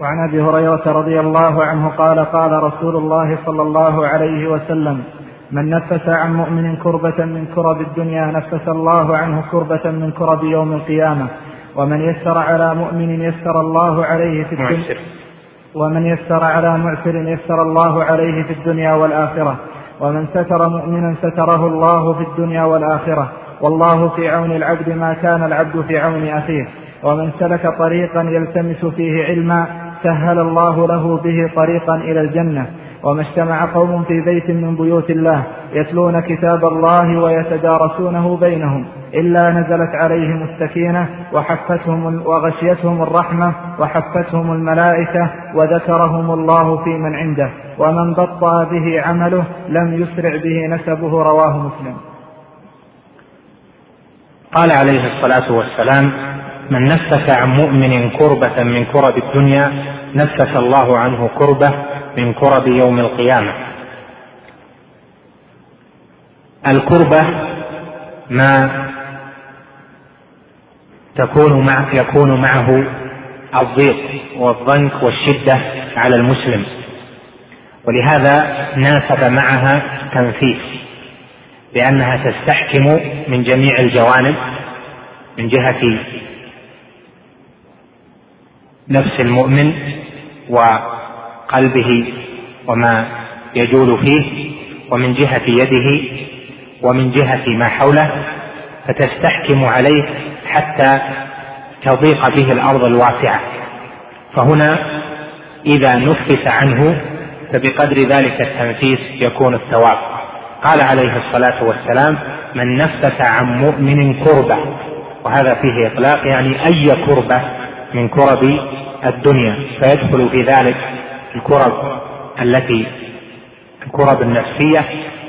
وعن أبي هريرة رضي الله عنه قال قال رسول الله صلى الله عليه وسلم من نفس عن مؤمن كربة من كرب الدنيا نفس الله عنه كربة من كرب يوم القيامة. ومن يسر على مؤمن يسر الله عليه في الدنيا ومن يسر على معسر يسر الله عليه في الدنيا والآخرة. ومن ستر مؤمنا ستره الله في الدنيا والآخرة. والله في عون العبد ما كان العبد في عون أخيه. ومن سلك طريقا يلتمس فيه علما سهل الله له به طريقا إلى الجنة. وما اجتمع قوم في بيت من بيوت الله يتلون كتاب الله ويتدارسونه بينهم إلا نزلت عليهم السكينة وحفتهم وغشيتهم الرحمة وحفتهم الملائكة وذكرهم الله في من عنده. ومن بطأ به عمله لم يسرع به نسبه رواه مسلم. قال عليه الصلاة والسلام من نفس عن مؤمن كربة من كرب الدنيا نفس الله عنه كربة من كرب يوم القيامة. الكربة ما تكون مع يكون معه الضيق والضنك والشدة على المسلم. ولهذا ناسب معها تنفيس لأنها تستحكم من جميع الجوانب من جهة نفس المؤمن وقلبه وما يجول فيه ومن جهة يده ومن جهة ما حوله فتستحكم عليه حتى تضيق به الأرض الواسعة. فهنا إذا نفس عنه فبقدر ذلك التنفيس يكون الثواب. قال عليه الصلاة والسلام من نفس عن مؤمن كربة. وهذا فيه إطلاق يعني أي كربة من كرب الدنيا فيدخل في ذلك الكرب التي الكرب النفسية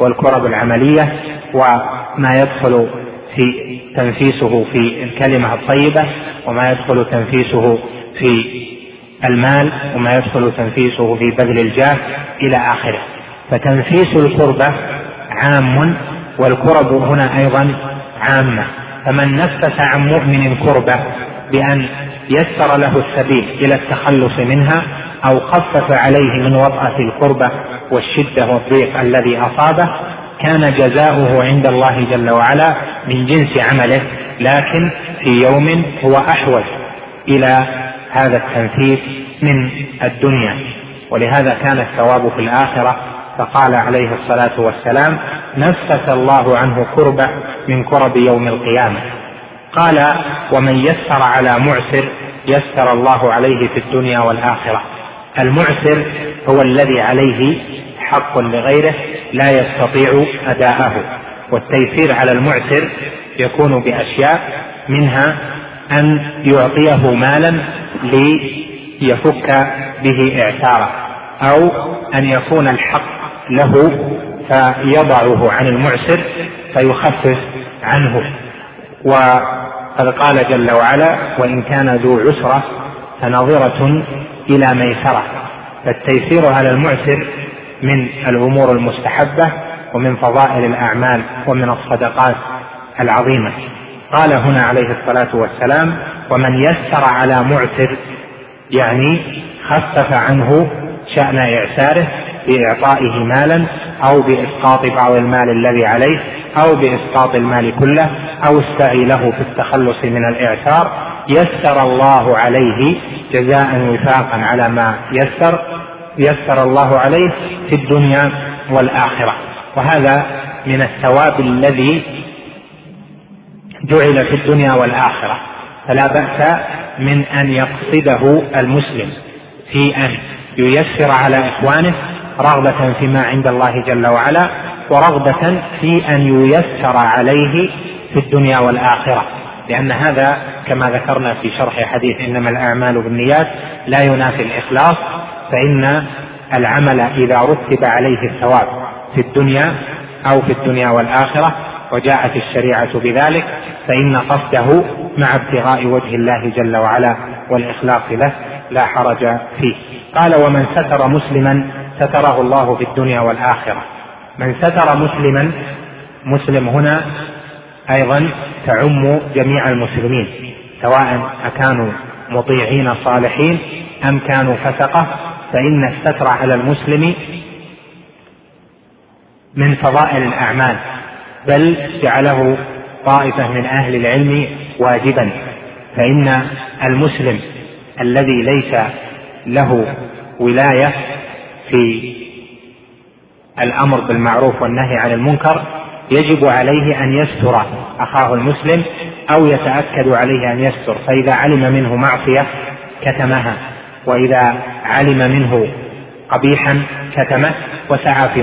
والكرب العملية وما يدخل في تنفيسه في الكلمة الطيبة وما يدخل تنفيسه في المال وما يدخل تنفيسه في بذل الجاه إلى آخره. فتنفيس الكربة عام والكرب هنا أيضا عامة. فمن نفس عن مؤمن كربة بأن يسر له السبيل إلى التخلص منها أو خفف عليه من وطأة الكربة والشدة والضيق الذي أصابه كان جزاؤه عند الله جل وعلا من جنس عمله لكن في يوم هو أحوج إلى هذا التنفيذ من الدنيا. ولهذا كان الثواب في الآخرة فقال عليه الصلاة والسلام نفس الله عنه كربة من كرب يوم القيامة. قال ومن يسر على معسر يسر الله عليه في الدنيا والآخرة. المعسر هو الذي عليه حق لغيره لا يستطيع أداءه. والتيسير على المعسر يكون بأشياء منها أن يعطيه مالا ليفك به إعساره أو أن يكون الحق له فيضعه عن المعسر فيخفف عنه. وقد قال جل وعلا وإن كان ذو عسرة فنظرة إلى ميسرة. فالتيسير على المعسر من الأمور المستحبة ومن فضائل الأعمال ومن الصدقات العظيمة. قال هنا عليه الصلاة والسلام ومن يسر على معسر يعني خفف عنه شأن إعساره بإعطائه مالا أو بإسقاط بعض المال الذي عليه أو بإسقاط المال كله أو السعي له في التخلص من الإعسار يسر الله عليه جزاء وفاقا على ما يسر يسر الله عليه في الدنيا والآخرة. وهذا من الثواب الذي جعل في الدنيا والآخرة. فلا بأس من أن يقصده المسلم في أن ييسر على إخوانه رغبة فيما عند الله جل وعلا ورغبة في أن ييسر عليه في الدنيا والآخرة. لأن هذا كما ذكرنا في شرح حديث إنما الأعمال بالنيات لا ينافي الإخلاص فإن العمل إذا رتب عليه الثواب في الدنيا أو في الدنيا والآخرة وجاءت الشريعة بذلك فإن قصده مع ابتغاء وجه الله جل وعلا والإخلاص له لا حرج فيه. قال ومن ستر مسلما ستره الله في الدنيا والآخرة. من ستر مسلما مسلم هنا أيضا تعم جميع المسلمين سواء أكانوا مطيعين صالحين أم كانوا فسقة فإن الستر على المسلم من فضائل الأعمال بل جعله طائفة من أهل العلم واجبا فإن المسلم الذي ليس له ولاية في الأمر بالمعروف والنهي عن المنكر يجب عليه أن يستر أخاه المسلم أو يتأكد عليه أن يستر فإذا علم منه معصية كتمها وإذا علم منه قبيحا كتمه وسعى في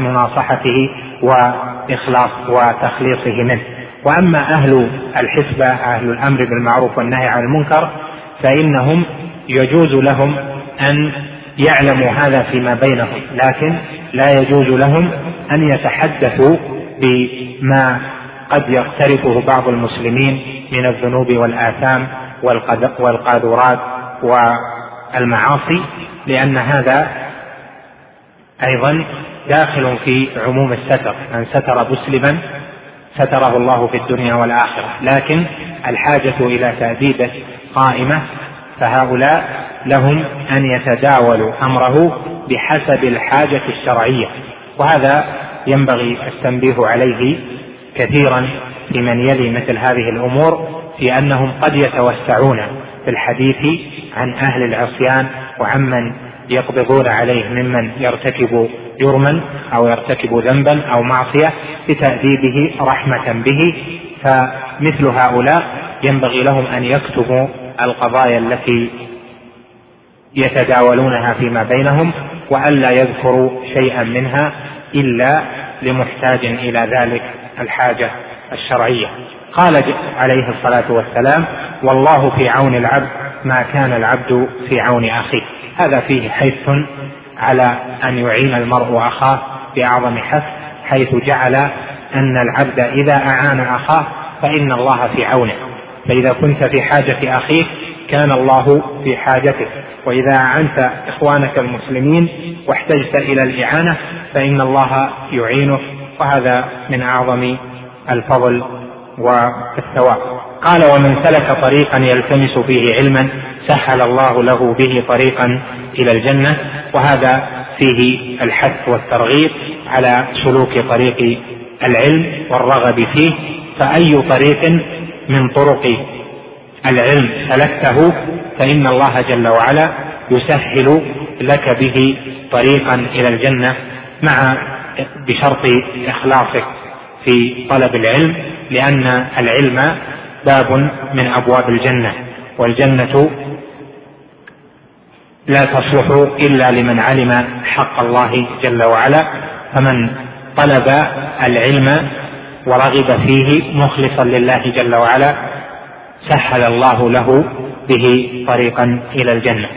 مناصحته وإخلاص وتخليصه منه. وأما أهل الحسبة أهل الأمر بالمعروف والنهي عن المنكر فإنهم يجوز لهم أن يعلموا هذا فيما بينهم لكن لا يجوز لهم أن يتحدثوا بما قد يقترفه بعض المسلمين من الذنوب والآثام والقاذورات والمعاصي لأن هذا أيضا داخل في عموم الستر. من ستر مسلما ستره الله في الدنيا والآخرة. لكن الحاجة إلى تأديبه قائمة فهؤلاء لهم أن يتداولوا أمره بحسب الحاجة الشرعية وهذا ينبغي التنبيه عليه كثيرا في من يلي مثل هذه الأمور في أنهم قد يتوسعون في الحديث عن أهل العصيان وعمن يقبضون عليه ممن يرتكب جرما أو يرتكب ذنبا أو معصية بتأديبه رحمة به فمثل هؤلاء ينبغي لهم أن يكتبوا القضايا التي يتداولونها فيما بينهم والا يذكروا شيئا منها إلا لمحتاج إلى ذلك الحاجة الشرعية. قال عليه الصلاة والسلام والله في عون العبد ما كان العبد في عون أخيه. هذا فيه حث على أن يعين المرء أخاه بأعظم حث حيث جعل أن العبد إذا أعان أخاه فإن الله في عونه. فإذا كنت في حاجة أخيك كان الله في حاجته. وإذا اعنت إخوانك المسلمين واحتجت إلى الإعانة فإن الله يعينك وهذا من أعظم الفضل والثواب قال ومن سلك طريقا يلتمس فيه علما سهل الله له به طريقا إلى الجنة. وهذا فيه الحث والترغيب على سلوك طريق العلم والرغب فيه. فأي طريق من طرق العلم سلكته فإن الله جل وعلا يسهل لك به طريقا إلى الجنة مع بشرط إخلاصك في طلب العلم لأن العلم باب من أبواب الجنة والجنة لا تصلح إلا لمن علم حق الله جل وعلا فمن طلب العلم ورغب فيه مخلصا لله جل وعلا سهل الله له به طريقا إلى الجنة.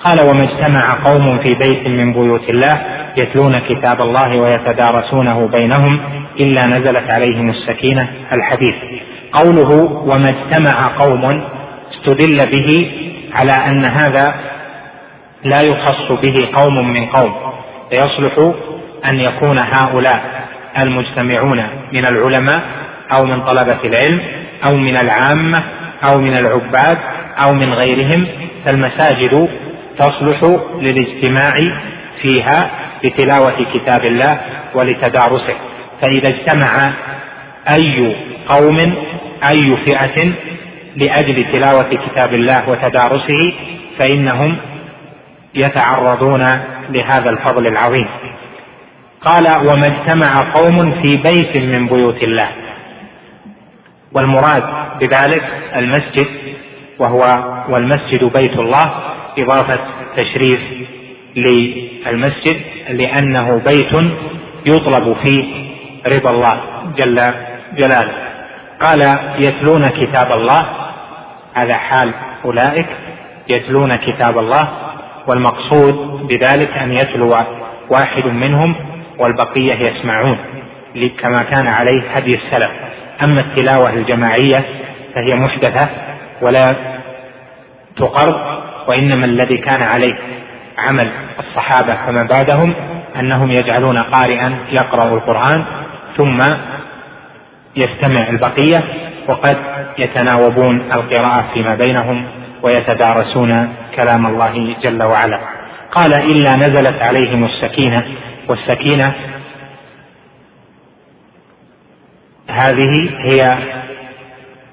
قال وما اجتمع قوم في بيت من بيوت الله يتلون كتاب الله ويتدارسونه بينهم إلا نزلت عليهم السكينة الحديث. قوله وما اجتمع قوم استدل به على أن هذا لا يخص به قوم من قوم فيصلح أن يكون هؤلاء المجتمعون من العلماء أو من طلبة العلم أو من العامة أو من العباد أو من غيرهم فالمساجد تصلح للاجتماع فيها لتلاوه كتاب الله ولتدارسه. فإذا اجتمع أي قوم أي فئة لأجل تلاوة كتاب الله وتدارسه فإنهم يتعرضون لهذا الفضل العظيم. قال وما اجتمع قوم في بيت من بيوت الله. والمراد بذلك المسجد وهو والمسجد بيت الله إضافة تشريف للمسجد لأنه بيت يطلب فيه رضا الله جل جلاله. قال يتلون كتاب الله هذا حال أولئك يتلون كتاب الله والمقصود بذلك أن يتلو واحد منهم والبقية يسمعون كما كان عليه هدي السلف. أما التلاوة الجماعية فهي محدثة ولا تقر وإنما الذي كان عليه عمل الصحابة فما بعدهم أنهم يجعلون قارئا يقرأ القرآن ثم يستمع البقية وقد يتناوبون القراءة فيما بينهم ويتدارسون كلام الله جل وعلا. قال إلا نزلت عليهم السكينة والسكينة هذه هي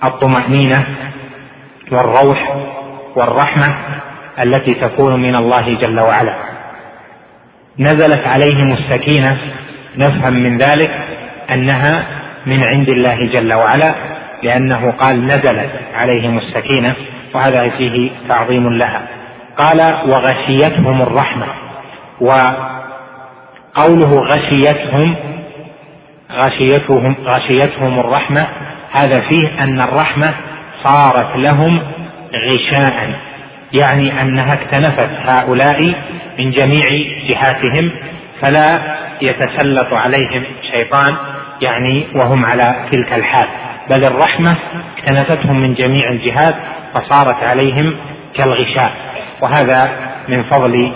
الطمأنينة والروح والرحمة التي تكون من الله جل وعلا. نزلت عليهم السكينة نفهم من ذلك أنها من عند الله جل وعلا لأنه قال نزلت عليهم السكينة وهذا فيه تعظيم لها. قال وغشيتهم الرحمة وقوله غشيتهم غشيتهم غشيتهم الرحمة هذا فيه أن الرحمة صارت لهم غشاء يعني أنها اكتنفت هؤلاء من جميع جهاتهم فلا يتسلط عليهم شيطان يعني وهم على تلك الحال. بل الرحمة اكتنفتهم من جميع الجهات فصارت عليهم كالغشاء. وهذا من فضل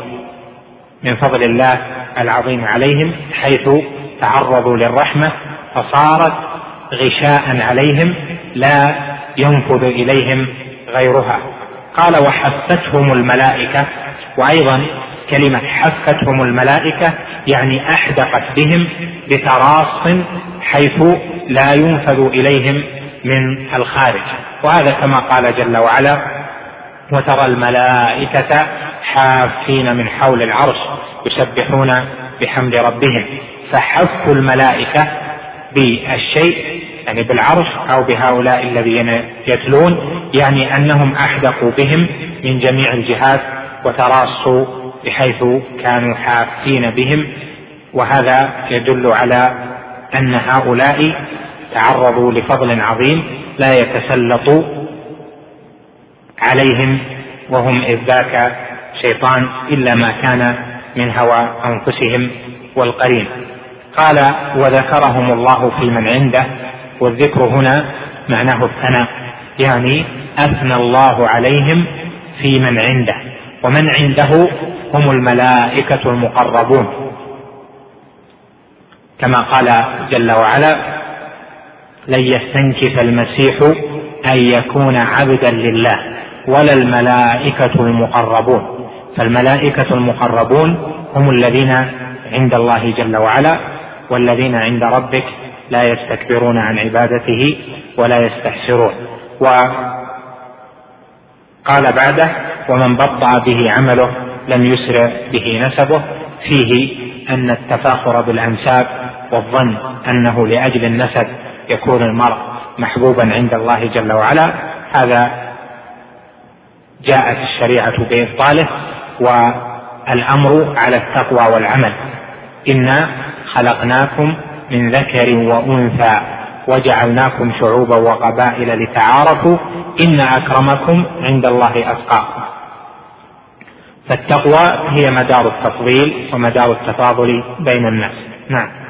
من فضل الله العظيم عليهم حيث تعرضوا للرحمة فصارت غشاء عليهم لا ينفذ إليهم غيرها. قال وحفتهم الملائكة. وأيضا كلمة حفتهم الملائكة يعني أحدقت بهم بتراص حيث لا ينفذ إليهم من الخارج. وهذا كما قال جل وعلا وترى الملائكة حافين من حول العرش يسبحون بحمد ربهم. فحف الملائكة بالشيء يعني بالعرش أو بهؤلاء الذين يتلون يعني أنهم أحدقوا بهم من جميع الجهات وتراصوا بحيث كانوا حافين بهم. وهذا يدل على أن هؤلاء تعرضوا لفضل عظيم لا يتسلط عليهم وهم إذ ذاك شيطان إلا ما كان من هوى أنفسهم والقرين. قال وذكرهم الله في من عنده. والذكر هنا معناه الثناء يعني أثنى الله عليهم في من عنده ومن عنده هم الملائكة المقربون. كما قال جل وعلا لن يستنكف المسيح أن يكون عبدا لله ولا الملائكة المقربون. فالملائكة المقربون هم الذين عند الله جل وعلا والذين عند ربك لا يستكبرون عن عبادته ولا يستحسرون. وقال بعده ومن بطأ به عمله لم يسرع به نسبه فيه أن التفاخر بالأنساب والظن أنه لأجل النسب يكون المرء محبوبا عند الله جل وعلا. هذا جاءت الشريعة بإبطاله والأمر على التقوى والعمل. إنا خلقناكم من ذكر وأنثى وجعلناكم شعوبا وقبائل لتعارفوا إن أكرمكم عند الله أتقاكم. فالتقوى هي مدار التفضيل ومدار التفاضل بين الناس. نعم.